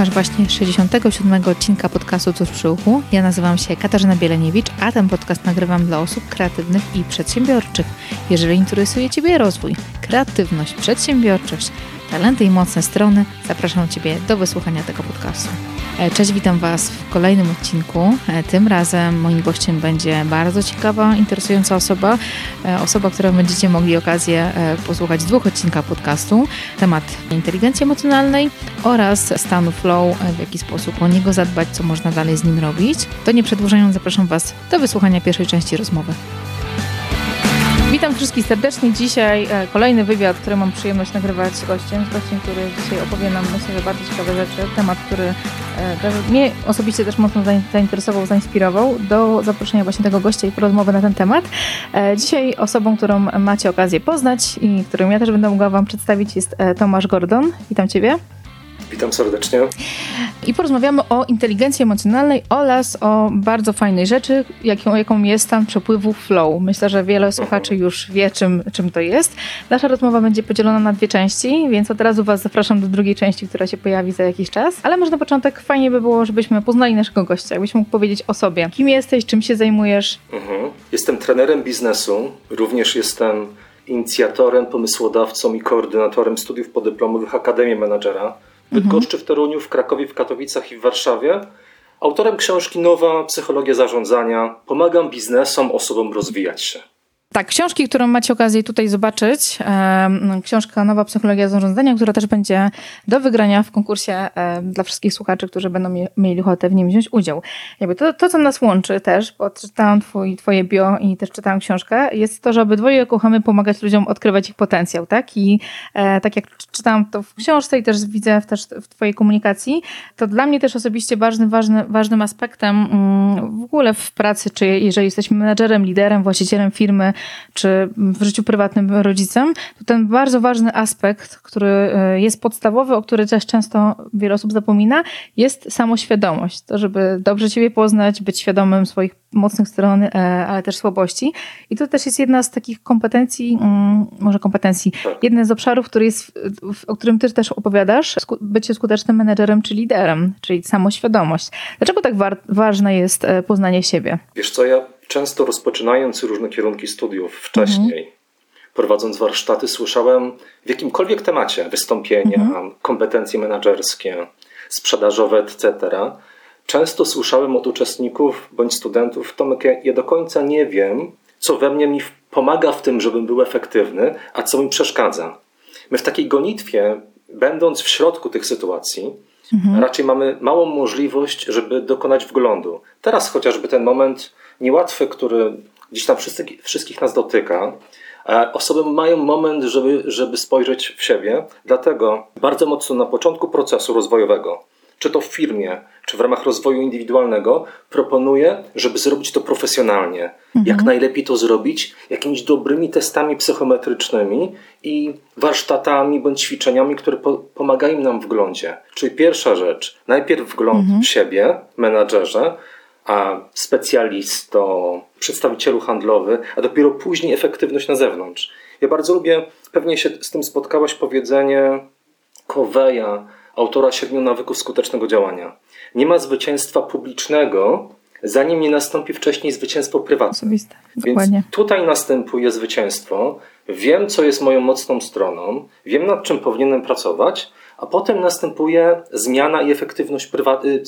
Słuchasz właśnie 67 odcinka podcastu Cóż przy uchu. Ja nazywam się Katarzyna Bieleniewicz, a ten podcast nagrywam dla osób kreatywnych i przedsiębiorczych. Jeżeli interesuje Ciebie rozwój, kreatywność, przedsiębiorczość, talenty i mocne strony, zapraszam Ciebie do wysłuchania tego podcastu. E, cześć, witam Was w kolejnym odcinku. E, tym razem moim gościem będzie bardzo ciekawa, interesująca osoba. E, osoba, którą będziecie mogli okazję posłuchać dwóch odcinka podcastu. Temat inteligencji emocjonalnej oraz stanu flow, w jaki sposób o niego zadbać, co można dalej z nim robić. To nie przedłużając, zapraszam Was do wysłuchania pierwszej części rozmowy. Witam wszystkich serdecznie. Dzisiaj e, kolejny wywiad, który mam przyjemność nagrywać z gościem, z gościem, który dzisiaj opowie nam, myślę, że bardzo ciekawe rzeczy. Temat, który e, mnie osobiście też mocno zainteresował, zainspirował do zaproszenia właśnie tego gościa i porozmowy na ten temat. E, dzisiaj osobą, którą macie okazję poznać i którą ja też będę mogła Wam przedstawić jest Tomasz Gordon. Witam Ciebie. Witam serdecznie. I porozmawiamy o inteligencji emocjonalnej oraz o bardzo fajnej rzeczy, jaką, jaką jest stan przepływu flow. Myślę, że wiele słuchaczy już wie, czym, czym to jest. Nasza rozmowa będzie podzielona na dwie części, więc od razu Was zapraszam do drugiej części, która się pojawi za jakiś czas. Ale może na początek fajnie by było, żebyśmy poznali naszego gościa, jakbyś mógł powiedzieć o sobie. Kim jesteś, czym się zajmujesz? Mhm. Jestem trenerem biznesu, również jestem inicjatorem, pomysłodawcą i koordynatorem studiów podyplomowych Akademii Menadżera Bydgoszczy, w Toruniu, w Krakowie, w Katowicach i w Warszawie. Autorem książki Nowa Psychologia Zarządzania. Pomagam biznesom, osobom rozwijać się. Tak, książki, którą macie okazję tutaj zobaczyć, książka Nowa Psychologia Zarządzania, która też będzie do wygrania w konkursie dla wszystkich słuchaczy, którzy będą mieli ochotę w nim wziąć udział. Jakby to, to co nas łączy też, bo czytałam twój, twoje bio i też czytałam książkę, jest to, że obydwoje kochamy pomagać ludziom odkrywać ich potencjał, tak? I e, tak jak czytałam to w książce i też widzę też w twojej komunikacji, to dla mnie też osobiście ważny, ważny, ważnym aspektem mm, w ogóle w pracy, czy jeżeli jesteśmy menadżerem, liderem, właścicielem firmy, czy w życiu prywatnym rodzicem, to ten bardzo ważny aspekt, który e, jest podstawowy, o który też często wiele osób zapomina, jest samoświadomość. To, żeby dobrze Ciebie poznać, być świadomym swoich mocnych stron, e, ale też słabości. I to też jest jedna z takich kompetencji, mm, może kompetencji, jeden z obszarów, który jest, o którym Ty też opowiadasz, bycie skutecznym menedżerem czy liderem, czyli samoświadomość. Dlaczego tak wa ważne jest e, poznanie siebie? Wiesz co, ja często rozpoczynając różne kierunki studiów wcześniej, mhm. prowadząc warsztaty, słyszałem w jakimkolwiek temacie wystąpienia, mhm. kompetencje menedżerskie, sprzedażowe, etc. Często słyszałem od uczestników bądź studentów, Tomek, ja, ja do końca nie wiem, co we mnie mi pomaga w tym, żebym był efektywny, a co mi przeszkadza. My w takiej gonitwie, będąc w środku tych sytuacji, mhm. raczej mamy małą możliwość, żeby dokonać wglądu. Teraz chociażby ten moment niełatwy, który gdzieś tam wszystkich, wszystkich nas dotyka. E, osoby mają moment, żeby, żeby spojrzeć w siebie, dlatego bardzo mocno na początku procesu rozwojowego, czy to w firmie, czy w ramach rozwoju indywidualnego, proponuję, żeby zrobić to profesjonalnie. Mhm. Jak najlepiej to zrobić? Jakimiś dobrymi testami psychometrycznymi i warsztatami bądź ćwiczeniami, które po pomagają nam w wglądzie. Czyli pierwsza rzecz, najpierw wgląd mhm. w siebie, menadżerze, a specjalisto, przedstawicielu handlowy, a dopiero później efektywność na zewnątrz. Ja bardzo lubię, pewnie się z tym spotkałaś, powiedzenie Coveya, autora siedmiu nawyków skutecznego działania. Nie ma zwycięstwa publicznego, zanim nie nastąpi wcześniej zwycięstwo prywatne. Osobiste. Dokładnie. Więc tutaj następuje zwycięstwo. Wiem, co jest moją mocną stroną, wiem, nad czym powinienem pracować, a potem następuje zmiana i efektywność prywatna, y,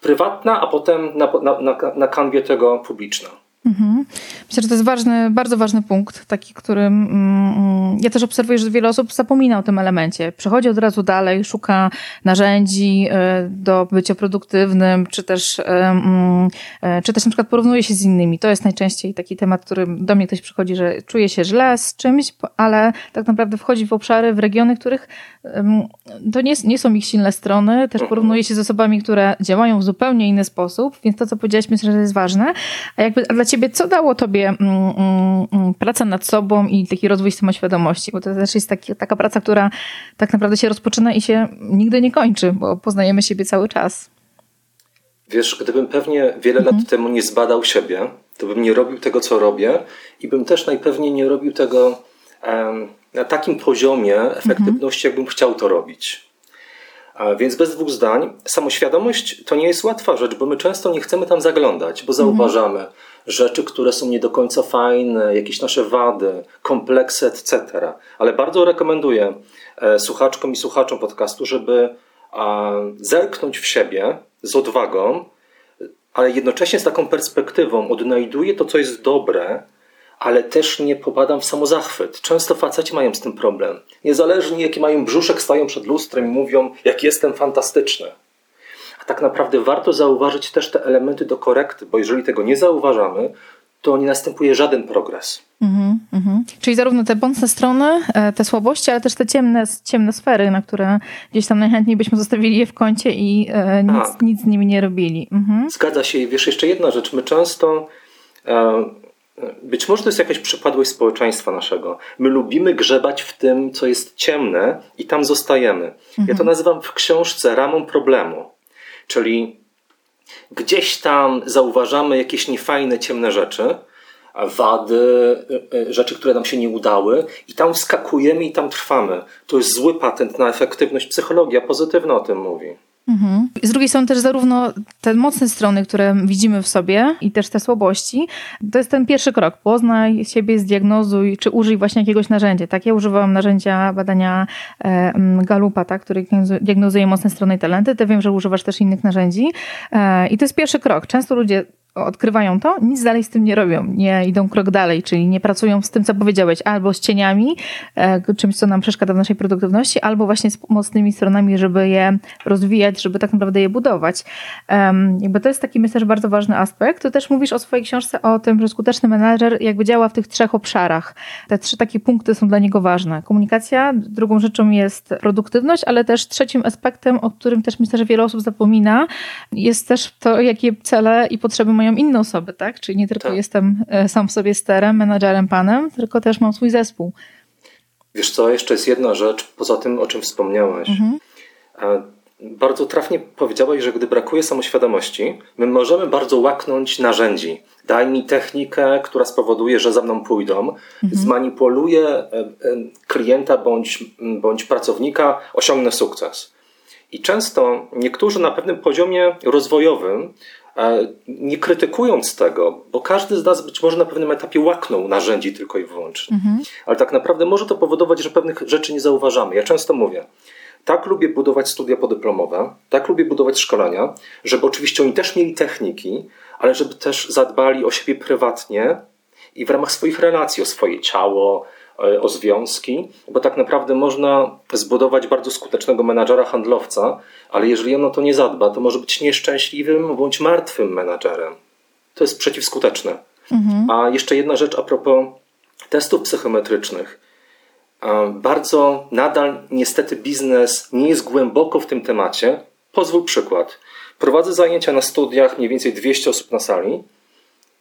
prywatna a potem na, na, na, na kanwie tego publiczna. Mhm. Myślę, że to jest ważny, bardzo ważny punkt, taki, który mm, mm, ja też obserwuję, że wiele osób zapomina o tym elemencie. Przechodzi od razu dalej, szuka narzędzi e, do bycia produktywnym, czy też, e, mm, e, czy też na przykład porównuje się z innymi. To jest najczęściej taki temat, który do mnie ktoś przychodzi, że czuje się źle z czymś, ale tak naprawdę wchodzi w obszary, w regiony, których to nie, nie są ich silne strony. Też porównuje się z osobami, które działają w zupełnie inny sposób, więc to, co powiedziałeś, myślę, że jest ważne. A jakby a dla ciebie, co dało tobie mm, mm, mm, praca nad sobą i taki rozwój samoświadomości? Bo to też jest taki, taka praca, która tak naprawdę się rozpoczyna i się nigdy nie kończy, bo poznajemy siebie cały czas. Wiesz, gdybym pewnie wiele mhm. lat temu nie zbadał siebie, to bym nie robił tego, co robię i bym też najpewniej nie robił tego um, na takim poziomie efektywności, mhm. jakbym chciał to robić. Więc bez dwóch zdań, samoświadomość to nie jest łatwa rzecz, bo my często nie chcemy tam zaglądać, bo zauważamy mhm. Rzeczy, które są nie do końca fajne, jakieś nasze wady, kompleksy, etc. Ale bardzo rekomenduję e, słuchaczkom i słuchaczom podcastu, żeby zerknąć w siebie z odwagą, ale jednocześnie z taką perspektywą odnajduję to, co jest dobre, ale też nie popadam w samozachwyt. Często faceci mają z tym problem. Niezależnie jaki mają brzuszek, stają przed lustrem i mówią, jak jestem fantastyczny. Tak naprawdę warto zauważyć też te elementy do korekty, bo jeżeli tego nie zauważamy, to nie następuje żaden progres. Mm -hmm. Czyli zarówno te mocne strony, e, te słabości, ale też te ciemne, ciemne sfery, na które gdzieś tam najchętniej byśmy zostawili je w kącie i e, nic, tak. nic z nimi nie robili. -hmm. Zgadza się. Wiesz, jeszcze jedna rzecz. My często e, być może to jest jakaś przypadłość społeczeństwa naszego. My lubimy grzebać w tym, co jest ciemne i tam zostajemy. Mhm. Ja to mhm. nazywam w książce ramą problemu. Czyli gdzieś tam zauważamy jakieś niefajne, ciemne rzeczy, wady, e, e, rzeczy, które nam się nie udały i tam wskakujemy i tam trwamy. To jest zły patent na efektywność. Psychologia pozytywna o tym mówi. Mhm. Z drugiej strony też zarówno te mocne strony, które widzimy w sobie i też te słabości, to jest ten pierwszy krok. Poznaj siebie, zdiagnozuj, czy użyj właśnie jakiegoś narzędzia. Tak, ja używałam narzędzia badania e, Galupa, tak, który diagnozuje mocne strony i talenty. Ty wiem, że używasz też innych narzędzi. E, I to jest pierwszy krok. Często ludzie odkrywają to, nic dalej z tym nie robią, nie idą krok dalej, czyli nie pracują z tym, co powiedziałeś, albo z cieniami, e, czymś, co nam przeszkadza w naszej produktywności, albo właśnie z mocnymi stronami, żeby je rozwijać, żeby tak naprawdę je budować. Jakby to jest taki, myślę, że bardzo ważny aspekt. To też mówisz o swojej książce o tym, że skuteczny menadżer jakby działa w tych trzech obszarach. Te trzy takie punkty są dla niego ważne. Komunikacja, drugą rzeczą jest produktywność, ale też trzecim aspektem, o którym też myślę, że wiele osób zapomina, jest też to, jakie cele i potrzeby mają inne osoby, tak? Czyli nie tylko tak. jestem e, sam w sobie sterem, menadżerem, panem, tylko też mam swój zespół. Wiesz co, jeszcze jest jedna rzecz, poza tym, o czym wspomniałaś. Mhm. E, bardzo trafnie powiedziałaś, że gdy brakuje samoświadomości, my możemy bardzo łaknąć narzędzi. Daj mi technikę, która spowoduje, że za mną pójdą, mhm. zmanipuluję e, klienta bądź, bądź pracownika, osiągnę sukces. I często niektórzy na pewnym poziomie rozwojowym nie krytykując tego, bo każdy z nas być może na pewnym etapie łaknął narzędzi tylko i wyłącznie. Mhm. Ale tak naprawdę może to powodować, że pewnych rzeczy nie zauważamy. Ja często mówię, tak lubię budować studia podyplomowe, tak lubię budować szkolenia, żeby oczywiście oni też mieli techniki, ale żeby też zadbali o siebie prywatnie i w ramach swoich relacji, o swoje ciało, o związki, bo tak naprawdę można zbudować bardzo skutecznego menadżera handlowca, ale jeżeli on o to nie zadba, to może być nieszczęśliwym bądź martwym menadżerem. To jest przeciwskuteczne. Mhm. A jeszcze jedna rzecz a propos testów psychometrycznych. E, bardzo nadal niestety biznes nie jest głęboko w tym temacie. Pozwól przykład. Prowadzę zajęcia na studiach, mniej więcej 200 osób na sali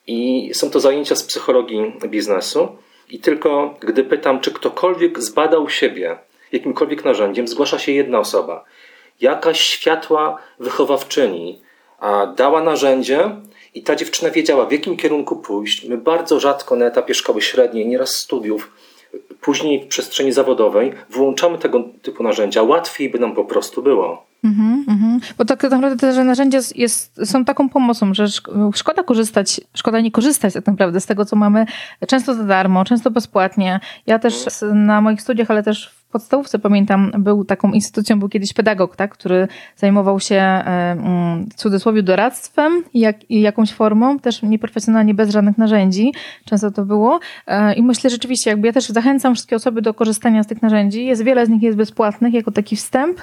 i są to zajęcia z psychologii biznesu. I tylko gdy pytam, czy ktokolwiek zbadał siebie jakimkolwiek narzędziem, zgłasza się jedna osoba. Jakaś światła wychowawczyni dała narzędzie i ta dziewczyna wiedziała, w jakim kierunku pójść. My bardzo rzadko na etapie szkoły średniej, nieraz studiów, później w przestrzeni zawodowej włączamy tego typu narzędzia. Łatwiej by nam po prostu było. Mm -hmm, Bo tak naprawdę te narzędzia jest, są taką pomocą, że szkoda korzystać, szkoda nie korzystać tak naprawdę z tego, co mamy często za darmo, często bezpłatnie. Ja też na moich studiach, ale też w podstawówce pamiętam, był taką instytucją, był kiedyś pedagog, tak, który zajmował się e, mm, w cudzysłowie doradztwem jak, jakąś formą, też nieprofesjonalnie, bez żadnych narzędzi. Często to było. E, I myślę rzeczywiście, jakby ja też zachęcam wszystkie osoby do korzystania z tych narzędzi. Jest wiele z nich jest bezpłatnych, jako taki wstęp,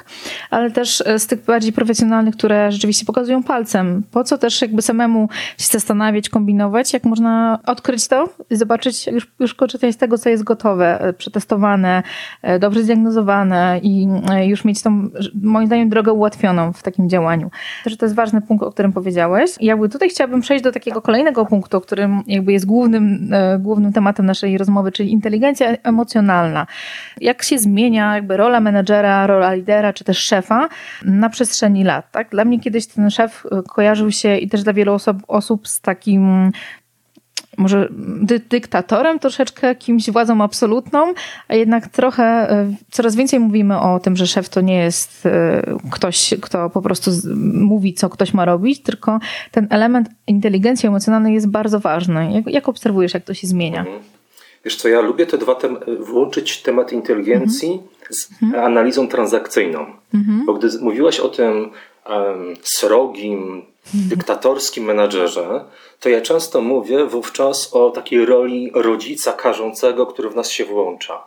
ale też e, z tych bardziej profesjonalnych, które rzeczywiście pokazują palcem. Po co też jakby samemu się zastanawiać, kombinować, jak można odkryć to i zobaczyć, już, już korzystać z tego, co jest gotowe, przetestowane, dobrze dobrze zdiagnozowane i e, już mieć tą, moim zdaniem, drogę ułatwioną w takim działaniu. Też to jest ważny punkt, o którym powiedziałeś. I jakby tutaj chciałabym przejść do takiego kolejnego punktu, którym jakby jest głównym, e, głównym tematem naszej rozmowy, czyli inteligencja emocjonalna. Jak się zmienia jakby rola menedżera, rola lidera, czy też szefa na przestrzeni lat, tak? Dla mnie kiedyś ten szef e, kojarzył się i też dla wielu osób, osób z takim może dy dyktatorem, troszeczkę kimś władzą absolutną, a jednak trochę coraz więcej mówimy o tym, że szef to nie jest ktoś, kto po prostu mówi, co ktoś ma robić, tylko ten element inteligencji emocjonalnej jest bardzo ważny. Jak, jak obserwujesz, jak to się zmienia? Mhm. Wiesz co, ja lubię te dwa tem włączyć temat inteligencji mhm. z analizą transakcyjną. Mhm. Bo gdy mówiłaś o tym srogim, dyktatorskim menadżerze, to ja często mówię wówczas o takiej roli rodzica karzącego, który w nas się włącza.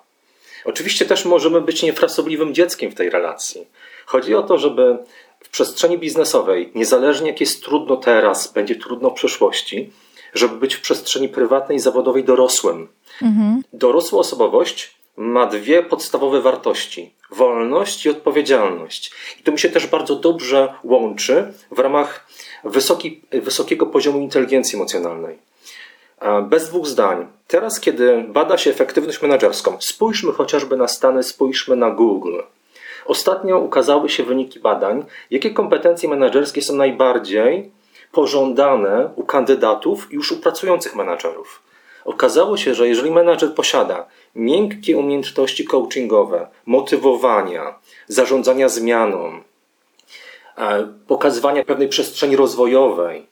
Oczywiście też możemy być niefrasobliwym dzieckiem w tej relacji. Chodzi o to, żeby w przestrzeni biznesowej, niezależnie jak jest trudno teraz, będzie trudno w przyszłości, żeby być w przestrzeni prywatnej i zawodowej dorosłym. Mhm. Dorosła osobowość ma dwie podstawowe wartości: wolność i odpowiedzialność. I to mi się też bardzo dobrze łączy w ramach wysoki, wysokiego poziomu inteligencji emocjonalnej. Bez dwóch zdań. Teraz, kiedy bada się efektywność menedżerską, spójrzmy chociażby na Stany, spójrzmy na Google. Ostatnio ukazały się wyniki badań, jakie kompetencje menedżerskie są najbardziej pożądane u kandydatów i już u pracujących menedżerów. Okazało się, że jeżeli menedżer posiada miękkie umiejętności coachingowe, motywowania, zarządzania zmianą, e, pokazywania pewnej przestrzeni rozwojowej,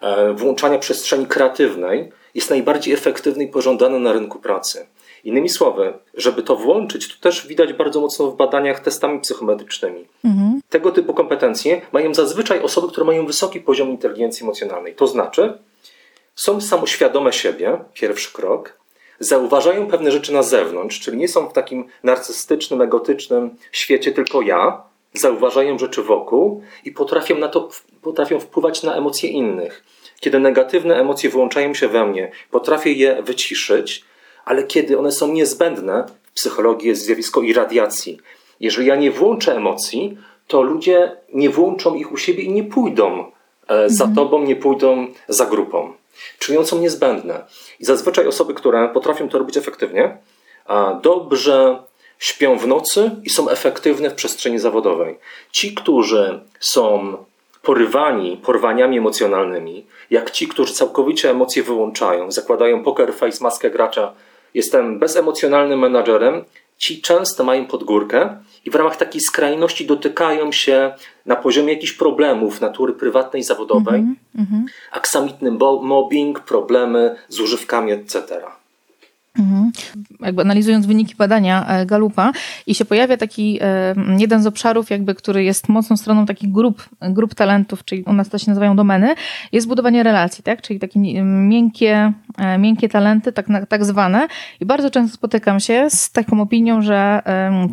e, włączania przestrzeni kreatywnej, jest najbardziej efektywny i pożądany na rynku pracy. Innymi słowy, żeby to włączyć, to też widać bardzo mocno w badaniach testami psychometrycznymi. Mhm. Tego typu kompetencje mają zazwyczaj osoby, które mają wysoki poziom inteligencji emocjonalnej. To znaczy, są samoświadome siebie, pierwszy krok, zauważają pewne rzeczy na zewnątrz, czyli nie są w takim narcystycznym, egotycznym świecie tylko ja, zauważają rzeczy wokół i potrafią, na to, potrafią wpływać na emocje innych. Kiedy negatywne emocje włączają się we mnie, potrafię je wyciszyć, ale kiedy one są niezbędne, w psychologii jest zjawisko irradiacji. Jeżeli ja nie włączę emocji, to ludzie nie włączą ich u siebie i nie pójdą e, za mhm. tobą, nie pójdą za grupą. Są niezbędne. I zazwyczaj osoby, które potrafią to robić efektywnie, dobrze śpią w nocy i są efektywne w przestrzeni zawodowej. Ci, którzy są porywani porwaniami emocjonalnymi, jak ci, którzy całkowicie emocje wyłączają, zakładają poker face, maskę gracza jestem bezemocjonalnym menadżerem, ci często mają podgórkę i w ramach takiej skrajności dotykają się na poziomie jakichś problemów natury prywatnej, zawodowej, mm -hmm. aksamitny mobbing, problemy z używkami, etc. Mhm. Jakby analizując wyniki badania e, Galupa i się pojawia taki e, jeden z obszarów, jakby, który jest mocną stroną takich grup, grup talentów, czyli u nas to się nazywają domeny, jest budowanie relacji, tak? czyli takie miękkie, e, miękkie talenty, tak, tak zwane. I bardzo często spotykam się z taką opinią, że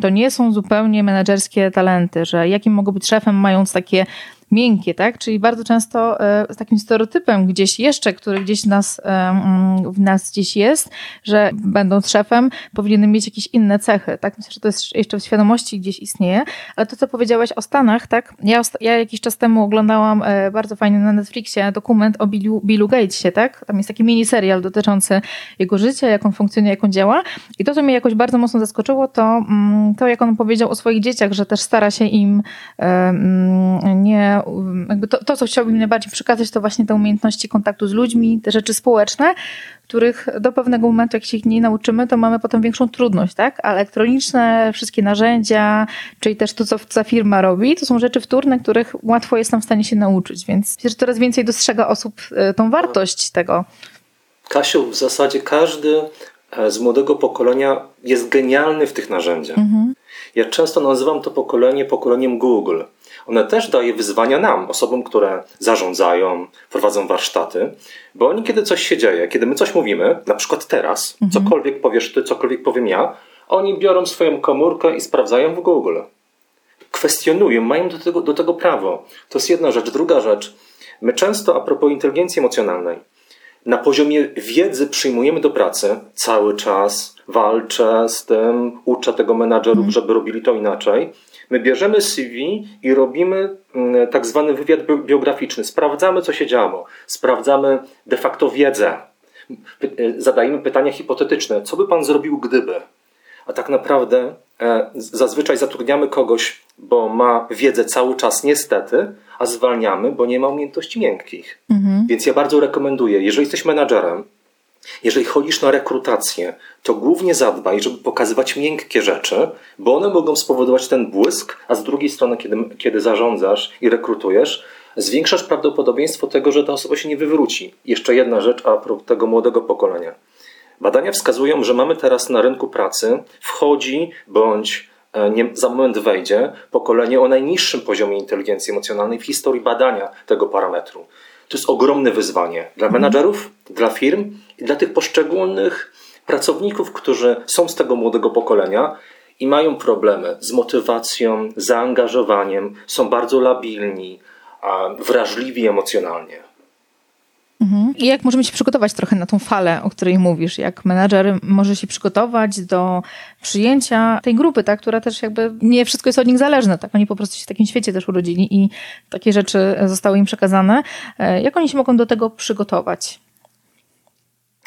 to nie są zupełnie menedżerskie talenty, że jakim mogą być szefem, mając takie miękkie, tak? Czyli bardzo często e, z takim stereotypem gdzieś jeszcze, który gdzieś nas, e, w nas gdzieś jest, że będąc szefem powinienem mieć jakieś inne cechy, tak? Myślę, że to jest jeszcze w świadomości gdzieś istnieje, ale to, co powiedziałaś o Stanach, tak? Ja, ja jakiś czas temu oglądałam e, bardzo fajny na Netflixie dokument o Billu, Billu Gatesie, tak? Tam jest taki mini serial dotyczący jego życia, jak on funkcjonuje, jak on działa i to, co mnie jakoś bardzo mocno zaskoczyło, to mm, to, jak on powiedział o swoich dzieciach, że też stara się im mm, nie jakby to, to, co chciałbym najbardziej przekazać, to właśnie te umiejętności kontaktu z ludźmi, te rzeczy społeczne, których do pewnego momentu, jak się ich nie nauczymy, to mamy potem większą trudność, tak? A elektroniczne, wszystkie narzędzia, czyli też to, co ta firma robi, to są rzeczy wtórne, których łatwo jest nam w stanie się nauczyć, więc myślę, że coraz więcej dostrzega osób e, tą wartość tego. Kasiu, w zasadzie każdy e, z młodego pokolenia jest genialny w tych narzędziach. Mhm. Ja często nazywam to pokolenie pokoleniem Google one też daje wyzwania nam, osobom, które zarządzają, prowadzą warsztaty, bo oni, kiedy coś się dzieje, kiedy my coś mówimy, na przykład teraz, mhm. cokolwiek powiesz ty, cokolwiek powiem ja, oni biorą swoją komórkę i sprawdzają w Google. Kwestionują, mają do tego, do tego prawo. To jest jedna rzecz. Druga rzecz, my często, a propos inteligencji emocjonalnej, na poziomie wiedzy przyjmujemy do pracy cały czas, walczę z tym, uczę tego menadżerów, mm. żeby robili to inaczej. My bierzemy CV i robimy mm, tak zwany wywiad biograficzny. Sprawdzamy, co się działo. Sprawdzamy de facto wiedzę. E, zadajemy pytania hipotetyczne. Co by pan zrobił, gdyby? A tak naprawdę e, zazwyczaj zatrudniamy kogoś, bo ma wiedzę cały czas, niestety, a zwalniamy, bo nie ma umiejętności miękkich. Mhm. Więc ja bardzo rekomenduję, jeżeli jesteś menadżerem, Jeżeli chodzisz na rekrutację, to głównie zadbaj, żeby pokazywać miękkie rzeczy, bo one mogą spowodować ten błysk, a z drugiej strony, kiedy, kiedy zarządzasz i rekrutujesz, zwiększasz prawdopodobieństwo tego, że ta osoba się nie wywróci. Jeszcze jedna rzecz a propos tego młodego pokolenia. Badania wskazują, że mamy teraz na rynku pracy wchodzi bądź e, nie, za moment wejdzie pokolenie o najniższym poziomie inteligencji emocjonalnej w historii badania tego parametru. To jest ogromne wyzwanie dla menadżerów, dla firm i dla tych poszczególnych pracowników, którzy są z tego młodego pokolenia i mają problemy z motywacją, zaangażowaniem, są bardzo labilni, wrażliwi emocjonalnie. Mhm. I jak możemy się przygotować trochę na tą falę, o której mówisz? Jak menadżer może się przygotować do przyjęcia tej grupy, tak, która też jakby nie wszystko jest od nich zależne, tak? Oni po prostu się w takim świecie też urodzili i takie rzeczy zostały im przekazane. E, jak oni się mogą do tego przygotować?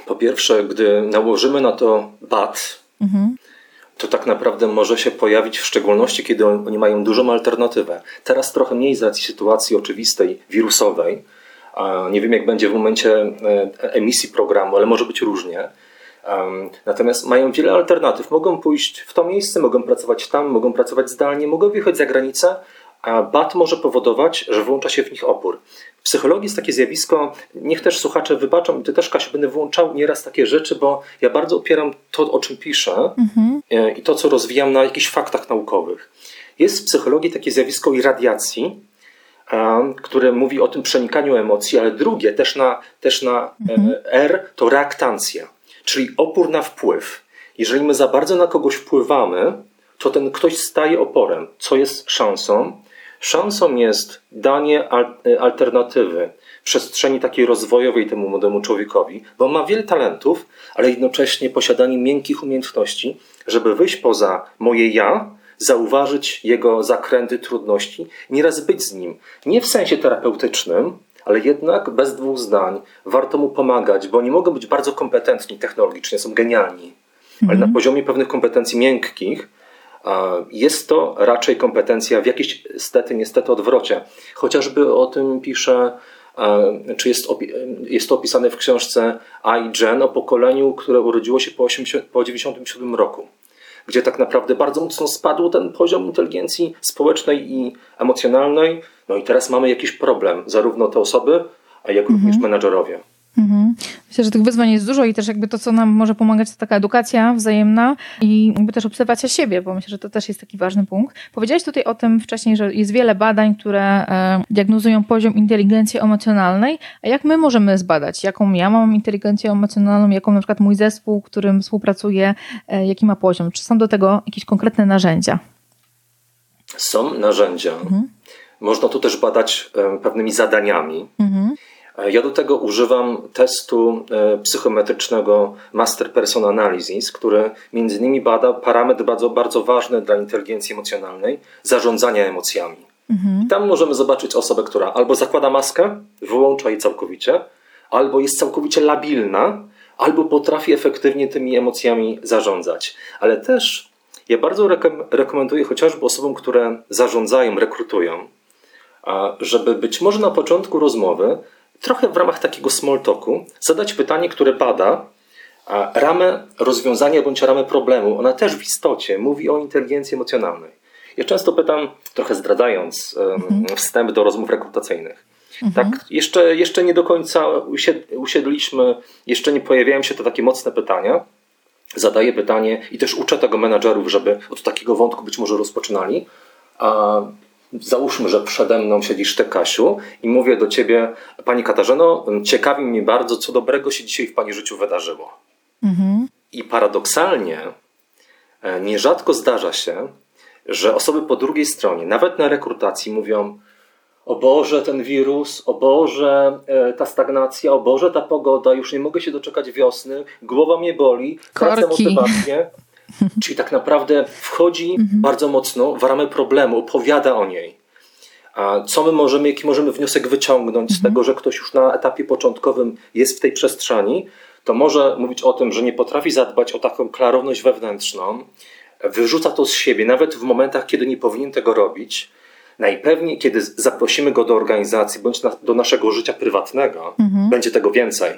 Po pierwsze, gdy nałożymy na to bat, mhm. to tak naprawdę może się pojawić w szczególności, kiedy oni mają dużą alternatywę. Teraz trochę mniej z racji sytuacji oczywistej, wirusowej, nie wiem, jak będzie w momencie e, emisji programu, ale może być różnie. Natomiast mają wiele alternatyw. Mogą pójść w to miejsce, mogą pracować tam, mogą pracować zdalnie, mogą wyjechać za granicę, a BAT może powodować, że włącza się w nich opór. W psychologii jest takie zjawisko, niech też słuchacze wybaczą, i ty też, Kasia, będę włączał nieraz takie rzeczy, bo ja bardzo opieram to, o czym piszę mhm. E, i to, co rozwijam na jakichś faktach naukowych. Jest w psychologii takie zjawisko irradiacji, które mówi o tym przenikaniu emocji, ale drugie, też na, też na mhm. R, to reaktancja, czyli opór na wpływ. Jeżeli my za bardzo na kogoś wpływamy, to ten ktoś staje oporem, co jest szansą. Szansą jest danie e, alternatywy, przestrzeni takiej rozwojowej temu młodemu człowiekowi, bo on ma wiele talentów, ale jednocześnie posiadanie miękkich umiejętności, żeby wyjść poza moje ja zauważyć jego zakręty, trudności, nieraz być z nim. Nie w sensie terapeutycznym, ale jednak bez dwóch zdań warto mu pomagać, bo oni mogą być bardzo kompetentni technologicznie, są genialni, ale na mhm. poziomie pewnych kompetencji miękkich jest to raczej kompetencja w jakiejś stety, niestety odwrocie. Chociażby o tym pisze, czy jest, jest to opisane w książce I, Jen o pokoleniu, które urodziło się po, 80, po 97 roku gdzie tak naprawdę bardzo mocno spadł ten poziom inteligencji społecznej i emocjonalnej. No i teraz mamy jakiś problem, zarówno te osoby, jak również mhm. Mhm. Myślę, że tych wyzwań jest dużo i też jakby to, co nam może pomagać, to taka edukacja wzajemna i jakby też obserwacja siebie, bo myślę, że to też jest taki ważny punkt. Powiedziałeś tutaj o tym wcześniej, że jest wiele badań, które e, diagnozują poziom inteligencji emocjonalnej, a jak my możemy zbadać, jaką ja mam inteligencję emocjonalną, jaką na przykład mój zespół, którym współpracuję, e, jaki ma poziom? Czy są do tego jakieś konkretne narzędzia? Są narzędzia. Mhm. Można to też badać e, pewnymi zadaniami. Mhm. Ja do tego używam testu e, psychometrycznego Master Person Analysis, który między innymi bada parametr bardzo, bardzo ważny dla inteligencji emocjonalnej zarządzania emocjami. Mhm. I tam możemy zobaczyć osobę, która albo zakłada maskę, wyłącza jej całkowicie, albo jest całkowicie labilna, albo potrafi efektywnie tymi emocjami zarządzać. Ale też ja bardzo rekomenduję chociażby osobom, które zarządzają, rekrutują, żeby być może na początku rozmowy trochę w ramach takiego small talku zadać pytanie, które bada ramę rozwiązania bądź ramę problemu. Ona też w istocie mówi o inteligencji emocjonalnej. Ja często pytam, trochę zdradzając mhm. wstęp do rozmów rekrutacyjnych. Mhm. Tak, jeszcze, jeszcze nie do końca usiedliśmy, jeszcze nie pojawiają się te takie mocne pytania. Zadaję pytanie i też uczę tego menadżerów, żeby od takiego wątku być może rozpoczynali. Załóżmy, że przede mną siedzisz ty, Kasiu, i mówię do ciebie, Pani Katarzyno, ciekawi mnie bardzo, co dobrego się dzisiaj w Pani życiu wydarzyło. Mhm. I paradoksalnie e, nierzadko zdarza się, że osoby po drugiej stronie, nawet na rekrutacji, mówią: O Boże, ten wirus, o Boże, e, ta stagnacja, o Boże, ta pogoda, już nie mogę się doczekać wiosny, głowa mnie boli, tracę motywację. Czyli tak naprawdę wchodzi mhm. bardzo mocno w ramę problemu, opowiada o niej. A co my możemy, jaki możemy wniosek wyciągnąć z mhm. tego, że ktoś już na etapie początkowym jest w tej przestrzeni, to może mówić o tym, że nie potrafi zadbać o taką klarowność wewnętrzną, wyrzuca to z siebie, nawet w momentach, kiedy nie powinien tego robić. Najpewniej, kiedy zaprosimy go do organizacji bądź na, do naszego życia prywatnego, mhm. będzie tego więcej.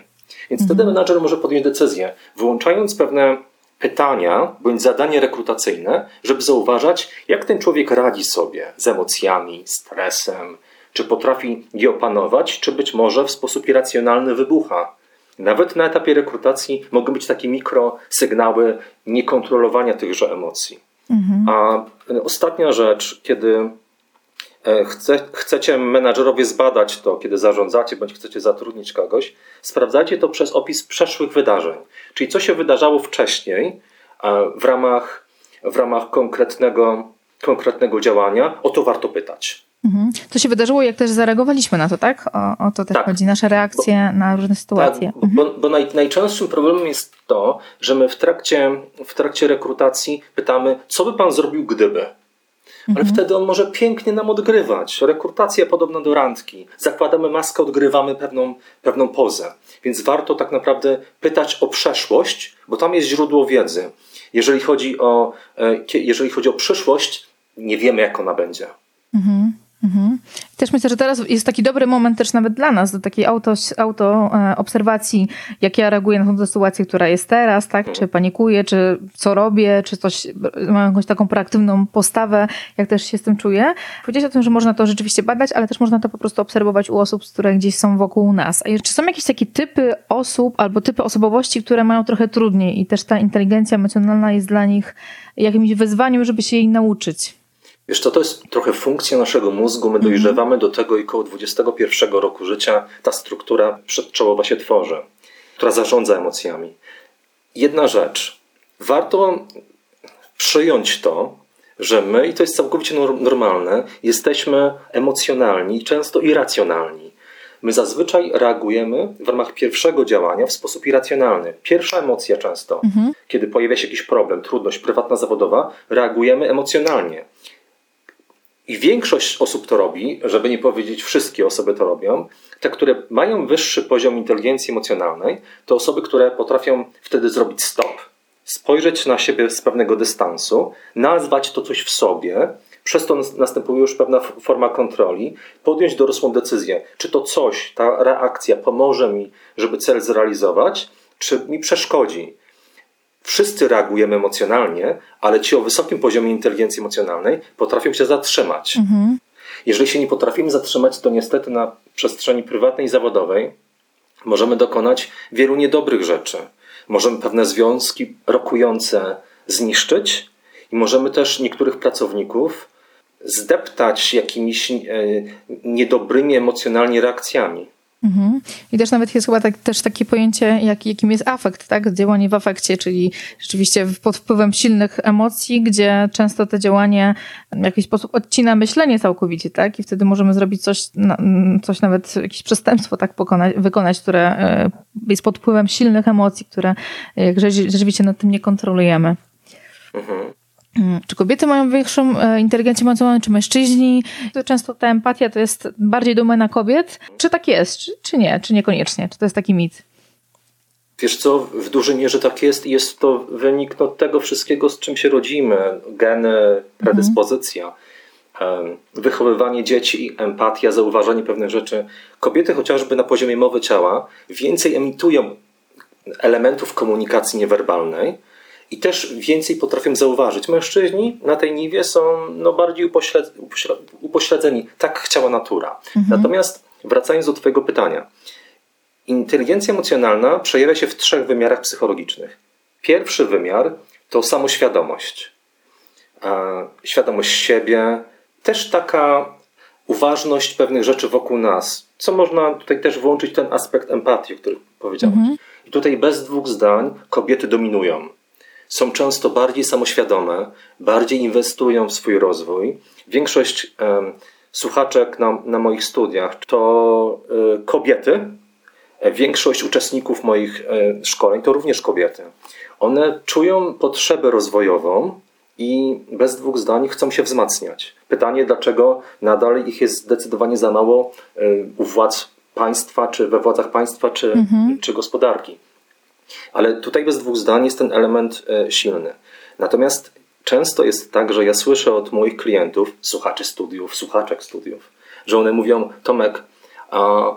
Więc wtedy menadżer może podjąć decyzję, wyłączając pewne pytania bądź zadanie rekrutacyjne, żeby zauważać, jak ten człowiek radzi sobie z emocjami, stresem, czy potrafi je opanować, czy być może w sposób irracjonalny wybucha. Nawet na etapie rekrutacji mogą być takie mikrosygnały niekontrolowania tychże emocji. Mhm. A ostatnia rzecz, kiedy chce, chcecie menadżerowie zbadać to, kiedy zarządzacie bądź chcecie zatrudnić kogoś, sprawdzajcie to przez opis przeszłych wydarzeń. Czyli co się wydarzało wcześniej e, w ramach, w ramach konkretnego, konkretnego działania, o to warto pytać. Mhm. To się wydarzyło, jak też zareagowaliśmy na to, tak? O, o to też tak. chodzi, nasze reakcje bo, na różne sytuacje. Tak, mhm. bo, bo naj, najczęstszym problemem jest to, że my w trakcie, w trakcie rekrutacji pytamy, co by pan zrobił, gdyby? Ale mhm. wtedy on może pięknie nam odgrywać. Rekrutacja podobna do randki. Zakładamy maskę, odgrywamy pewną, pewną pozę. Więc warto tak naprawdę pytać o przeszłość, bo tam jest źródło wiedzy. Jeżeli chodzi o, e, jeżeli chodzi o przyszłość, nie wiemy, jak ona będzie. Mhm. Mhm. Też myślę, że teraz jest taki dobry moment też nawet dla nas, do takiej auto, auto e, obserwacji, jak ja reaguję na tą sytuację, która jest teraz, tak? Czy panikuję, czy co robię, czy coś, mam jakąś taką proaktywną postawę, jak też się z tym czuję. Powiedziałeś o tym, że można to rzeczywiście badać, ale też można to po prostu obserwować u osób, które gdzieś są wokół nas. A czy są jakieś takie typy osób albo typy osobowości, które mają trochę trudniej i też ta inteligencja emocjonalna jest dla nich jakimś wyzwaniem, żeby się jej nauczyć? Wiesz co, to jest trochę funkcja naszego mózgu. My mhm. dojrzewamy do tego i około 21 roku życia ta struktura przedczołowa się tworzy, która zarządza emocjami. Jedna rzecz. Warto przyjąć to, że my, i to jest całkowicie normalne, jesteśmy emocjonalni często irracjonalni. My zazwyczaj reagujemy w ramach pierwszego działania w sposób irracjonalny. Pierwsza emocja często, mhm. kiedy pojawia się jakiś problem, trudność prywatna, zawodowa, reagujemy emocjonalnie. I większość osób to robi, żeby nie powiedzieć wszystkie osoby to robią. Te, które mają wyższy poziom inteligencji emocjonalnej, to osoby, które potrafią wtedy zrobić stop, spojrzeć na siebie z pewnego dystansu, nazwać to coś w sobie, przez to następuje już pewna forma kontroli, podjąć dorosłą decyzję, czy to coś, ta reakcja pomoże mi, żeby cel zrealizować, czy mi przeszkodzi. Wszyscy reagujemy emocjonalnie, ale ci o wysokim poziomie inteligencji emocjonalnej potrafią się zatrzymać. Mhm. Jeżeli się nie potrafimy zatrzymać, to niestety na przestrzeni prywatnej i zawodowej możemy dokonać wielu niedobrych rzeczy. Możemy pewne związki rokujące zniszczyć i możemy też niektórych pracowników zdeptać jakimiś e, niedobrymi emocjonalnie reakcjami. Mhm. I też nawet jest chyba tak, też takie pojęcie, jak, jakim jest afekt, tak? Działanie w afekcie, czyli rzeczywiście pod wpływem silnych emocji, gdzie często to działanie w jakiś sposób odcina myślenie całkowicie, tak? I wtedy możemy zrobić coś, coś nawet, jakieś przestępstwo tak pokonać, wykonać, które e, jest pod wpływem silnych emocji, które jak rzeczywiście nad tym nie kontrolujemy. Mhm. Mm, czy kobiety mają większą e, inteligencję emocjonalną, czy mężczyźni? Często ta empatia to jest bardziej domena kobiet. Czy tak jest, czy, czy nie, czy niekoniecznie? Czy to jest taki mit? Wiesz co, w dużej mierze tak jest jest to wynik no, tego wszystkiego, z czym się rodzimy. Geny, predyspozycja, mhm. wychowywanie dzieci, empatia, zauważanie pewnych rzeczy. Kobiety chociażby na poziomie mowy ciała więcej emitują elementów komunikacji niewerbalnej, i też więcej potrafią zauważyć. Mężczyźni na tej niwie są no, bardziej upośled, upośledzeni. Tak chciała natura. Mhm. Natomiast wracając do Twojego pytania. Inteligencja emocjonalna przejawia się w trzech wymiarach psychologicznych. Pierwszy wymiar to samoświadomość. Świadomość siebie, też taka uważność pewnych rzeczy wokół nas, co można tutaj też włączyć ten aspekt empatii, o którym powiedziałeś. Mhm. I tutaj bez dwóch zdań kobiety dominują są często bardziej samoświadome, bardziej inwestują w swój rozwój. Większość słuchaczek na, na moich studiach to e, kobiety. E, większość uczestników moich e, szkoleń to również kobiety. One czują potrzebę rozwojową i bez dwóch zdań chcą się wzmacniać. Pytanie, dlaczego nadal ich jest zdecydowanie za mało u władz państwa, czy we władzach państwa, czy, mhm. czy gospodarki. Ale tutaj bez dwóch zdań jest ten element e, silny. Natomiast często jest tak, że ja słyszę od moich klientów, słuchaczy studiów, słuchaczek studiów, że one mówią: Tomek, a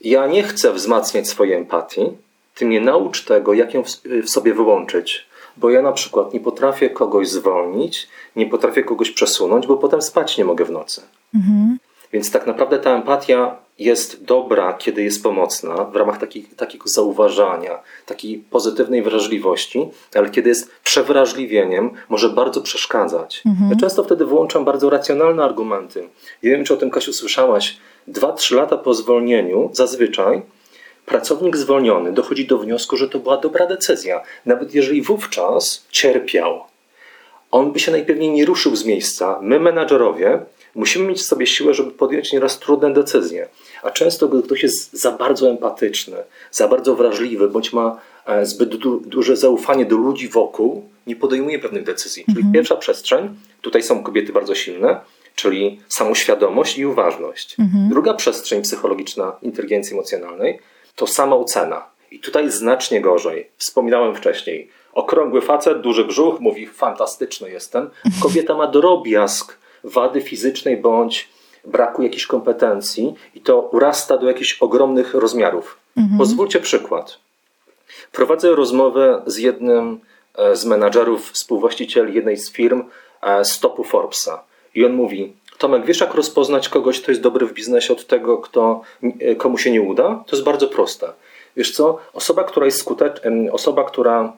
ja nie chcę wzmacniać swojej empatii, ty mnie naucz tego, jak ją w sobie wyłączyć. Bo ja na przykład nie potrafię kogoś zwolnić, nie potrafię kogoś przesunąć, bo potem spać nie mogę w nocy. Mhm. Więc tak naprawdę ta empatia jest dobra, kiedy jest pomocna, w ramach takich, takiego zauważania, takiej pozytywnej wrażliwości, ale kiedy jest przewrażliwieniem, może bardzo przeszkadzać. Mhm. Ja często wtedy włączam bardzo racjonalne argumenty. Nie wiem, czy o tym, Kasiu, słyszałaś. Dwa, trzy lata po zwolnieniu zazwyczaj pracownik zwolniony dochodzi do wniosku, że to była dobra decyzja, nawet jeżeli wówczas cierpiał. On by się najpewniej nie ruszył z miejsca. My, menadżerowie, musimy mieć w sobie siłę, żeby podjąć nieraz trudne decyzje. A często, gdy ktoś jest za bardzo empatyczny, za bardzo wrażliwy, bądź ma e, zbyt du duże zaufanie do ludzi wokół, nie podejmuje pewnych decyzji. Czyli mhm. pierwsza przestrzeń, tutaj są kobiety bardzo silne, czyli samoświadomość i uważność. Mhm. Druga przestrzeń psychologiczna inteligencji emocjonalnej to samoocena. I tutaj znacznie gorzej. Wspominałem wcześniej. Okrągły facet, duży brzuch, mówi fantastyczny jestem. Kobieta ma drobiazg wady fizycznej bądź braku jakichś kompetencji i to urasta do jakichś ogromnych rozmiarów. Mhm. Pozwólcie przykład. Prowadzę rozmowę z jednym e, z menadżerów, współwłaścicieli jednej z firm stopu Forbesa. I on mówi: Tomek, wiesz, jak rozpoznać kogoś, kto jest dobry w biznesie od tego, kto, e, komu się nie uda? To jest bardzo proste. Wiesz co? Osoba, która jest skuteczna, osoba, która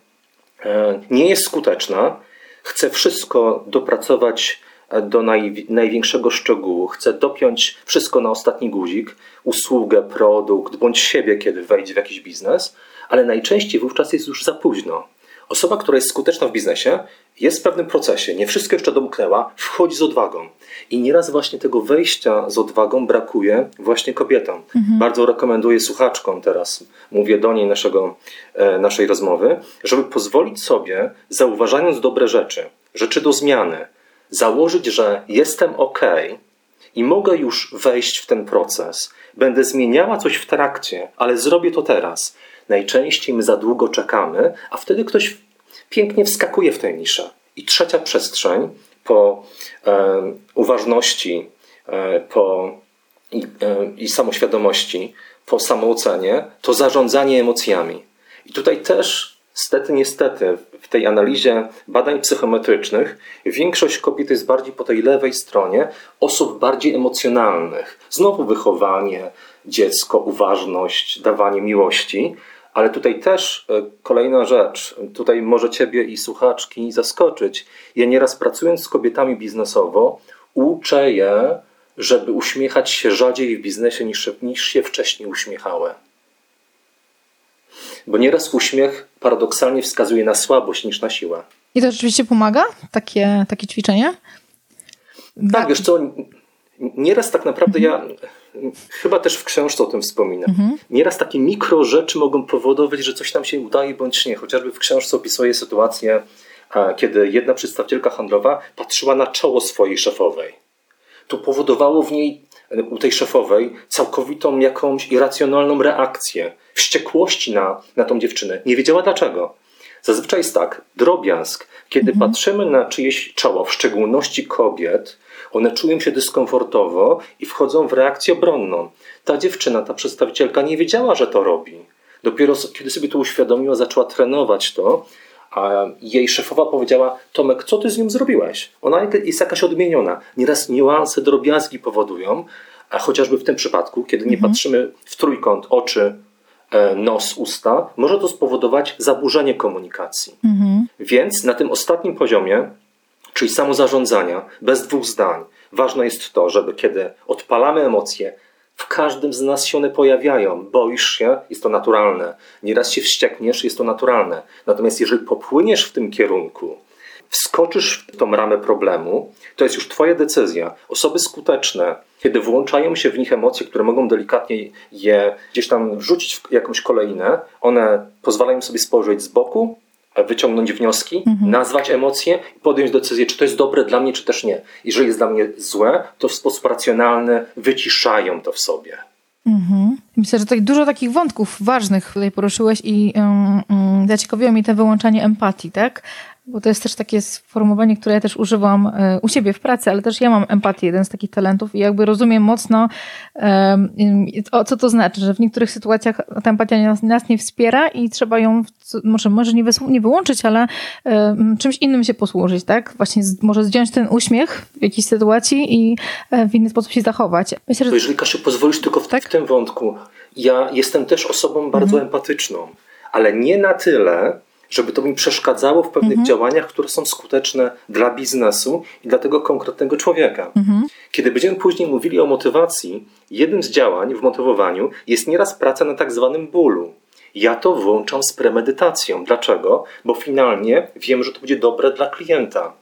e, nie jest skuteczna, chce wszystko dopracować do naj, największego szczegółu, chce dopiąć wszystko na ostatni guzik, usługę, produkt, bądź siebie, kiedy wejdzie w jakiś biznes, ale najczęściej wówczas jest już za późno. Osoba, która jest skuteczna w biznesie, jest w pewnym procesie, nie wszystko jeszcze domknęła, wchodzi z odwagą. I nieraz właśnie tego wejścia z odwagą brakuje właśnie kobietom. Mhm. Bardzo rekomenduję słuchaczkom teraz, mówię do niej naszego, e, naszej rozmowy, żeby pozwolić sobie, zauważając dobre rzeczy, rzeczy do zmiany, założyć, że jestem ok i mogę już wejść w ten proces, będę zmieniała coś w trakcie, ale zrobię to teraz. Najczęściej my za długo czekamy, a wtedy ktoś pięknie wskakuje w tę niszę. I trzecia przestrzeń po e, uważności e, po, i, e, i samoświadomości, po samoocenie, to zarządzanie emocjami. I tutaj też Stety, niestety, w tej analizie badań psychometrycznych większość kobiet jest bardziej po tej lewej stronie, osób bardziej emocjonalnych. Znowu wychowanie, dziecko, uważność, dawanie miłości. Ale tutaj też e, kolejna rzecz, tutaj może Ciebie i słuchaczki zaskoczyć. Ja nieraz pracując z kobietami biznesowo, uczę je, żeby uśmiechać się rzadziej w biznesie niż, niż się wcześniej uśmiechały. Bo nieraz uśmiech paradoksalnie wskazuje na słabość niż na siłę. I to rzeczywiście pomaga? Takie, takie ćwiczenie? Tak, wiesz co, nieraz tak naprawdę mhm. ja chyba też w książce o tym wspominam. Mhm. Nieraz takie mikro rzeczy mogą powodować, że coś nam się udaje bądź nie. Chociażby w książce opisuję sytuację, kiedy jedna przedstawicielka handlowa patrzyła na czoło swojej szefowej. To powodowało w niej u tej szefowej całkowitą jakąś irracjonalną reakcję, wściekłości na, na tą dziewczynę. Nie wiedziała dlaczego. Zazwyczaj jest tak, drobiazg, kiedy mhm. patrzymy na czyjeś czoło, w szczególności kobiet, one czują się dyskomfortowo i wchodzą w reakcję obronną. Ta dziewczyna, ta przedstawicielka nie wiedziała, że to robi. Dopiero kiedy sobie to uświadomiła, zaczęła trenować to, a jej szefowa powiedziała: Tomek, co ty z nią zrobiłeś? Ona jest jakaś odmieniona. Nieraz niuanse, drobiazgi powodują, a chociażby w tym przypadku, kiedy nie mhm. patrzymy w trójkąt oczy, e, nos, usta, może to spowodować zaburzenie komunikacji. Mhm. Więc na tym ostatnim poziomie, czyli samozarządzania, bez dwóch zdań, ważne jest to, żeby kiedy odpalamy emocje, w każdym z nas się one pojawiają. Boisz się, jest to naturalne. Nieraz się wściekniesz, jest to naturalne. Natomiast jeżeli popłyniesz w tym kierunku, wskoczysz w tą ramę problemu, to jest już Twoja decyzja. Osoby skuteczne, kiedy włączają się w nich emocje, które mogą delikatnie je gdzieś tam wrzucić w jakąś kolejnę, one pozwalają sobie spojrzeć z boku, wyciągnąć wnioski, mhm. nazwać emocje i podjąć decyzję, czy to jest dobre dla mnie, czy też nie. Jeżeli jest dla mnie złe, to w sposób racjonalny wyciszają to w sobie. Mhm. Myślę, że tutaj dużo takich wątków ważnych tutaj poruszyłeś i um, um, zaciekawiło mnie to wyłączanie empatii, tak? Bo to jest też takie sformułowanie, które ja też używam e, u siebie w pracy, ale też ja mam empatię, jeden z takich talentów i jakby rozumiem mocno, o co to znaczy, że w niektórych sytuacjach ta empatia nas, nas nie wspiera i trzeba ją, może, może nie, nie wyłączyć, ale czymś innym się posłużyć, tak? Właśnie z, może zdjąć ten uśmiech w jakiejś sytuacji i e, w inny sposób się zachować. Myślę, że... Jeżeli Kasiu pozwolisz tylko w, tak? w tym wątku, ja jestem też osobą bardzo mhm. empatyczną, ale nie na tyle, żeby to mi przeszkadzało w pewnych mhm. działaniach, które są skuteczne dla biznesu i dla tego konkretnego człowieka. Mhm. Kiedy będziemy później mówili o motywacji, jednym z działań w motywowaniu jest nieraz praca na tak zwanym bólu. Ja to włączam z premedytacją. Dlaczego? Bo finalnie wiem, że to będzie dobre dla klienta.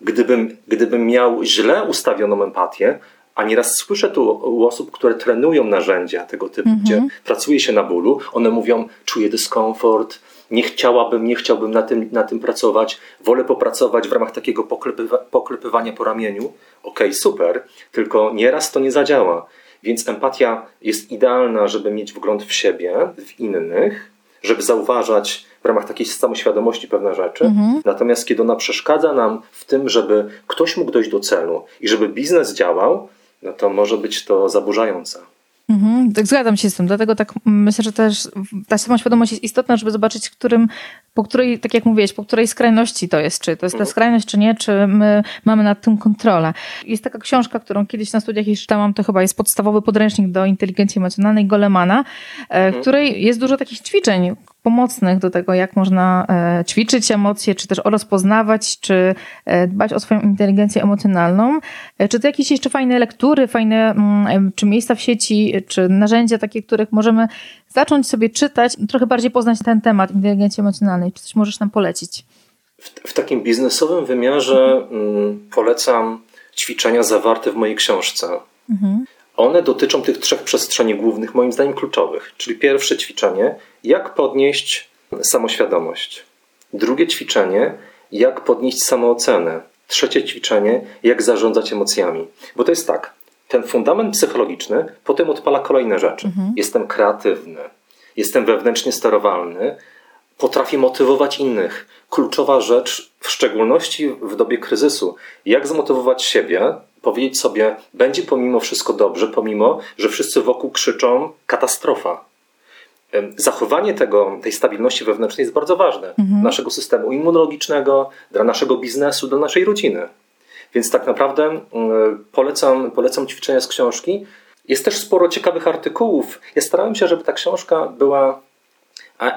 Gdybym, gdybym miał źle ustawioną empatię, a nieraz słyszę tu u osób, które trenują narzędzia tego typu, mm -hmm. gdzie pracuje się na bólu, one mówią, czuję dyskomfort, nie chciałabym, nie chciałbym na tym, na tym pracować, wolę popracować w ramach takiego poklepywa, poklepywania po ramieniu. Okej, okay, super, tylko nieraz to nie zadziała. Więc empatia jest idealna, żeby mieć wgląd w siebie, w innych, żeby zauważać w ramach takiej samoświadomości pewne rzeczy. Mhm. Natomiast kiedy ona przeszkadza nam w tym, żeby ktoś mógł dojść do celu i żeby biznes działał, no to może być to zaburzające. Mhm, tak zgadzam się z tym, dlatego tak myślę, że też ta samoświadomość jest istotna, żeby zobaczyć, którym, po której, tak jak mówiłeś, po której skrajności to jest, czy to jest ta mhm. skrajność, czy nie, czy my mamy nad tym kontrolę. Jest taka książka, którą kiedyś na studiach już czytałam, to chyba jest podstawowy podręcznik do inteligencji emocjonalnej Golemana, w e, mhm. której jest dużo takich ćwiczeń, pomocnych do tego, jak można e, ćwiczyć emocje, czy też rozpoznawać, czy e, dbać o swoją inteligencję emocjonalną. Czy to jakieś jeszcze fajne lektury, fajne, mm, czy miejsca w sieci, czy narzędzia takie, których możemy zacząć sobie czytać, trochę bardziej poznać ten temat inteligencji emocjonalnej. Czy coś możesz nam polecić? W, w takim biznesowym wymiarze mm, polecam ćwiczenia zawarte w mojej książce. Mhm. One dotyczą tych trzech przestrzeni głównych, moim zdaniem kluczowych. Czyli pierwsze ćwiczenie, jak podnieść samoświadomość. Drugie ćwiczenie, jak podnieść samoocenę. Trzecie ćwiczenie, jak zarządzać emocjami. Bo to jest tak, ten fundament psychologiczny potem odpala kolejne rzeczy. Mhm. Jestem kreatywny, jestem wewnętrznie sterowalny, potrafię motywować innych. Kluczowa rzecz, w szczególności w dobie kryzysu, jak zmotywować siebie, powiedzieć sobie, będzie pomimo wszystko dobrze, pomimo, że wszyscy wokół krzyczą katastrofa. Zachowanie tego, tej stabilności wewnętrznej jest bardzo ważne mhm. dla naszego systemu immunologicznego, dla naszego biznesu, dla naszej rodziny. Więc tak naprawdę polecam, polecam ćwiczenia z książki. Jest też sporo ciekawych artykułów. Ja starałem się, żeby ta książka była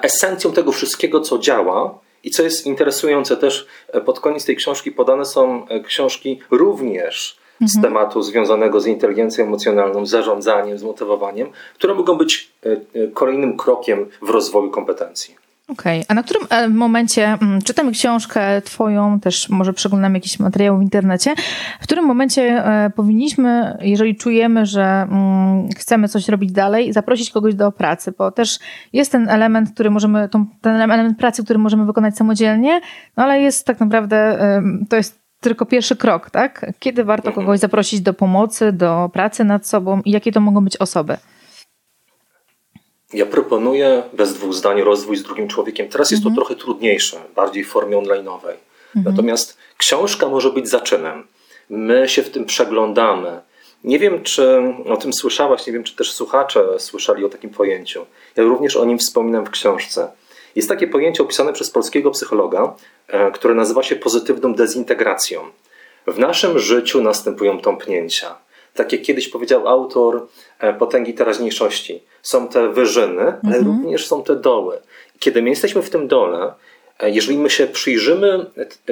esencją tego wszystkiego, co działa. I co jest interesujące, też e, pod koniec tej książki podane są e, książki również z mhm. tematu związanego z inteligencją emocjonalną, zarządzaniem, zmotywowaniem, które mogą być e, e, kolejnym krokiem w rozwoju kompetencji. Okej, okay. a na którym e, momencie, mm, czytamy książkę twoją, też może przeglądamy jakiś materiał w internecie, w którym momencie powinniśmy, jeżeli czujemy, że mm, chcemy coś robić dalej, zaprosić kogoś do pracy, bo też jest ten element, który możemy, ten element pracy, który możemy wykonać samodzielnie, no ale jest tak naprawdę, to jest tylko pierwszy krok, tak? Kiedy warto kogoś zaprosić do pomocy, do pracy nad sobą i jakie to mogą być osoby? Ja proponuję bez dwóch zdań rozwój z drugim człowiekiem. Teraz jest mhm. to trochę trudniejsze, bardziej w formie online'owej. Mhm. Natomiast książka może być zaczynem. My się w tym przeglądamy. Nie wiem, czy o tym słyszałaś, nie wiem, czy też słuchacze słyszeli o takim pojęciu. Ja również o nim wspominam w książce. Jest takie pojęcie opisane przez polskiego psychologa, e, które nazywa się pozytywną dezintegracją. W naszym życiu następują tąpnięcia. Tak jak kiedyś powiedział autor e, Potęgi Teraźniejszości. Są te wyżyny, ale mhm. również są te doły. Kiedy my jesteśmy w tym dole, e, jeżeli my się przyjrzymy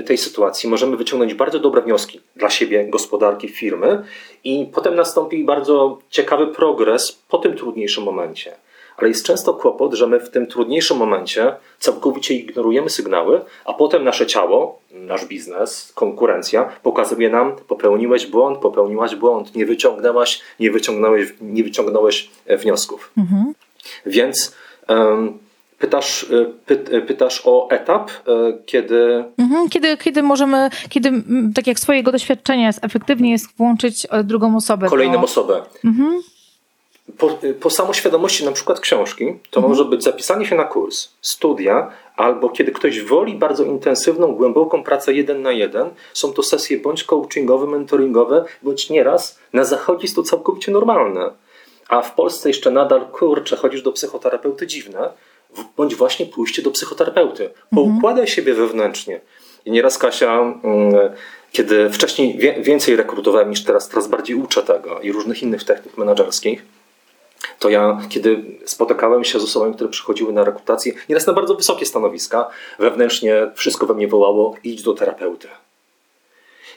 tej sytuacji, możemy wyciągnąć bardzo dobre wnioski dla siebie, gospodarki, firmy i potem nastąpi bardzo ciekawy progres po tym trudniejszym momencie ale jest często kłopot, że my w tym trudniejszym momencie całkowicie ignorujemy sygnały, a potem nasze ciało, nasz biznes, konkurencja pokazuje nam, popełniłeś błąd, popełniłaś błąd, nie wyciągnęłaś, nie wyciągnąłeś, nie wyciągnąłeś e, wniosków. Mhm. Więc um, pytasz, e, py, e, pytasz o etap, kiedy... Mhm, kiedy... Kiedy możemy, kiedy tak jak swojego doświadczenia efektywnie jest włączyć drugą osobę. Kolejną osobę. Mhm. Po, po samoświadomości na przykład książki, to mhm. może być zapisanie się na kurs, studia, albo kiedy ktoś woli bardzo intensywną, głęboką pracę jeden na jeden, są to sesje bądź coachingowe, mentoringowe, bądź nieraz na zachodzie jest to całkowicie normalne. A w Polsce jeszcze nadal, kurczę, chodzisz do psychoterapeuty dziwne, bądź właśnie pójście do psychoterapeuty. Poukładaj mhm. siebie wewnętrznie. I nieraz Kasia, mm, kiedy wcześniej więcej rekrutowałem niż teraz, teraz bardziej uczę tego i różnych innych technik menedżerskich, to ja, kiedy spotykałem się z osobami, które przychodziły na rekrutację, nieraz na bardzo wysokie stanowiska, wewnętrznie wszystko we mnie wołało: idź do terapeuty.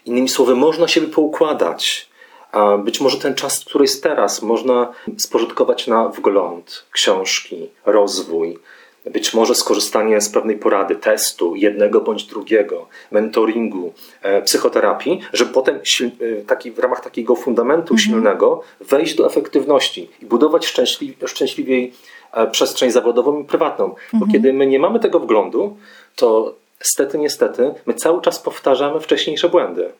Innymi słowy, można siebie poukładać. A być może ten czas, który jest teraz, można spożytkować na wgląd, książki, rozwój, być może skorzystanie z pewnej porady, testu, jednego bądź drugiego, mentoringu, e, psychoterapii, żeby potem e, taki, w ramach takiego fundamentu mhm. silnego wejść do efektywności i budować szczęśli, szczęśliwiej e, przestrzeń zawodową i prywatną. Mhm. Bo kiedy my nie mamy tego wglądu, to stety, niestety, my cały czas powtarzamy wcześniejsze błędy.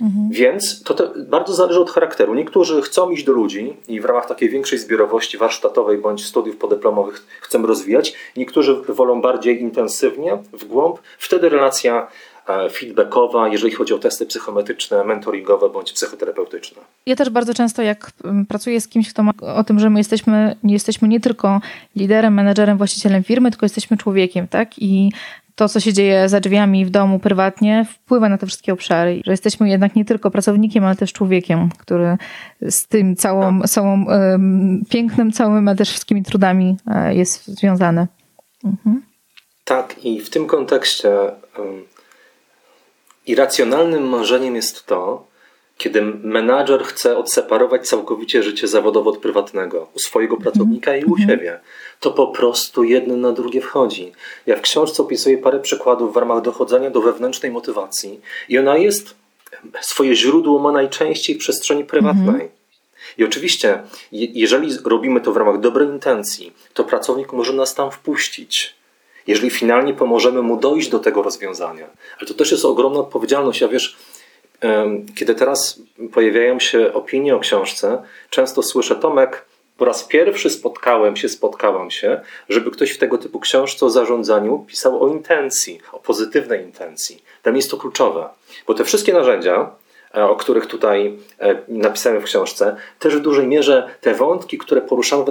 Mhm. Więc to, to, bardzo zależy od charakteru. Niektórzy chcą iść do ludzi i w ramach takiej większej zbiorowości warsztatowej bądź studiów podyplomowych chcą rozwijać. Niektórzy wolą bardziej intensywnie, w głąb. Wtedy relacja e, feedbackowa, jeżeli chodzi o testy psychometryczne, mentoringowe bądź psychoterapeutyczne. Ja też bardzo często, jak pracuję z kimś, kto ma o tym, że my jesteśmy, nie jesteśmy nie tylko liderem, menedżerem, właścicielem firmy, tylko jesteśmy człowiekiem, tak? I to, co się dzieje za drzwiami w domu prywatnie, wpływa na te wszystkie obszary. Że jesteśmy jednak nie tylko pracownikiem, ale też człowiekiem, który z tym całą, całą um, pięknem całym, ale też wszystkimi trudami e, jest związany. Mhm. Tak, i w tym kontekście um, irracjonalnym marzeniem jest to, kiedy menadżer chce odseparować całkowicie życie zawodowe od prywatnego u swojego mhm. pracownika i u mhm. siebie, to po prostu jedno na drugie wchodzi. Ja w książce opisuję parę przykładów w ramach dochodzenia do wewnętrznej motywacji i ona jest, swoje źródło ma najczęściej w przestrzeni prywatnej. Mhm. I oczywiście, jeżeli robimy to w ramach dobrej intencji, to pracownik może nas tam wpuścić. Jeżeli finalnie pomożemy mu dojść do tego rozwiązania. Ale to też jest ogromna odpowiedzialność. Ja wiesz, kiedy teraz pojawiają się opinie o książce, często słyszę Tomek, po raz pierwszy spotkałem się, spotkałam się, żeby ktoś w tego typu książce o zarządzaniu pisał o intencji, o pozytywnej intencji. Dla mnie jest to kluczowe, bo te wszystkie narzędzia, e, o których tutaj e, napisałem w książce, też w dużej mierze te wątki, które poruszamy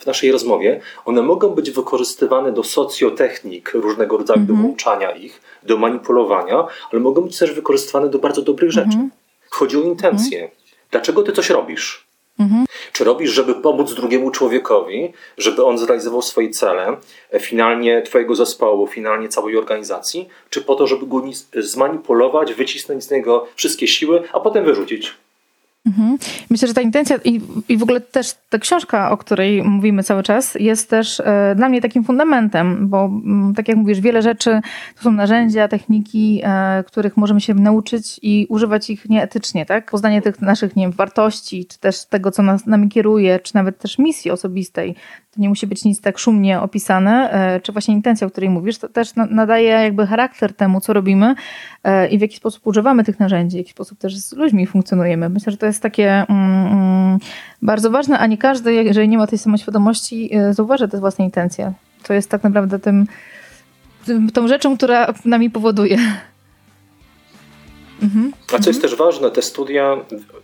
w, naszej rozmowie, one mogą być wykorzystywane do socjotechnik różnego rodzaju, mm -hmm. do mhm. łączania ich, do manipulowania, ale mogą być też wykorzystywane do bardzo dobrych rzeczy. Mm -hmm. Chodzi o intencje. Mm -hmm. Dlaczego ty coś robisz? Mhm. Czy robisz, żeby pomóc drugiemu człowiekowi, żeby on zrealizował swoje cele, e, finalnie Twojego zespołu, finalnie całej organizacji, czy po to, żeby go zmanipulować, wycisnąć z niego wszystkie siły, a potem wyrzucić? Mhm. Myślę, że ta intencja i, i w ogóle też ta książka, o której mówimy cały czas, jest też e, dla mnie takim fundamentem, bo mm, tak jak mówisz, wiele rzeczy to są narzędzia, techniki, e, których możemy się nauczyć i używać ich nieetycznie, tak? Poznanie tych naszych, nie wiem, wartości, czy też tego, co nas, nami kieruje, czy nawet też misji osobistej, to nie musi być nic tak szumnie opisane, e, czy właśnie intencja, o której mówisz, to też nadaje jakby charakter temu, co robimy i w jaki sposób używamy tych narzędzi, w jaki sposób też z ludźmi funkcjonujemy. Myślę, że to jest takie mm, mm, bardzo ważne, a nie każdy, jeżeli nie ma tej samoświadomości, e, zauważy te własne intencje. To jest tak naprawdę tym, tym tą rzeczą, która nami powoduje. Mhm. A co jest mhm. też ważne, te studia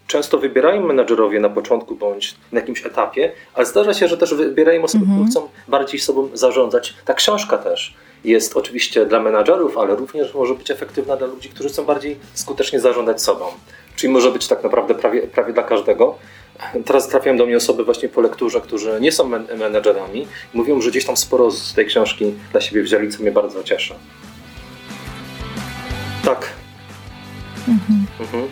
często wybierają menadżerowie na początku bądź na jakimś etapie, ale zdarza się, że też wybierają osoby, które mhm. chcą bardziej sobą zarządzać. Ta książka też jest oczywiście dla menadżerów, ale również może być efektywna dla ludzi, którzy chcą bardziej skutecznie zarządzać sobą. Czyli może być tak naprawdę prawie, prawie dla każdego. Teraz trafiają do mnie osoby właśnie po lekturze, którzy nie są menedżerami i mówią, że gdzieś tam sporo z tej książki dla siebie wzięli, co mnie bardzo cieszy. Tak, Mhm. Mhm.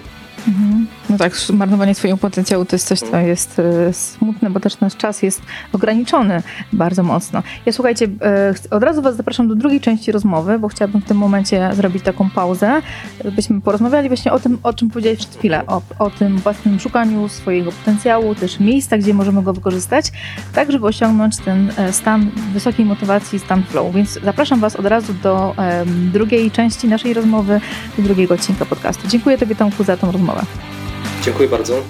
Mhm. No tak, marnowanie swojego potencjału to jest coś, co jest e, smutne, bo też nasz czas jest ograniczony bardzo mocno. Ja słuchajcie, e, od razu Was zapraszam do drugiej części rozmowy, bo chciałabym w tym momencie zrobić taką pauzę, żebyśmy porozmawiali właśnie o tym, o czym powiedziałeś przed chwilę, o, o tym własnym szukaniu swojego potencjału, też miejsca, gdzie możemy go wykorzystać, tak żeby osiągnąć ten e, stan wysokiej motywacji, stan flow. Więc zapraszam Was od razu do drugiej części naszej rozmowy, do drugiego odcinka podcastu. Dziękuję Tobie Tomku za tą rozmowę. Dziękuję bardzo.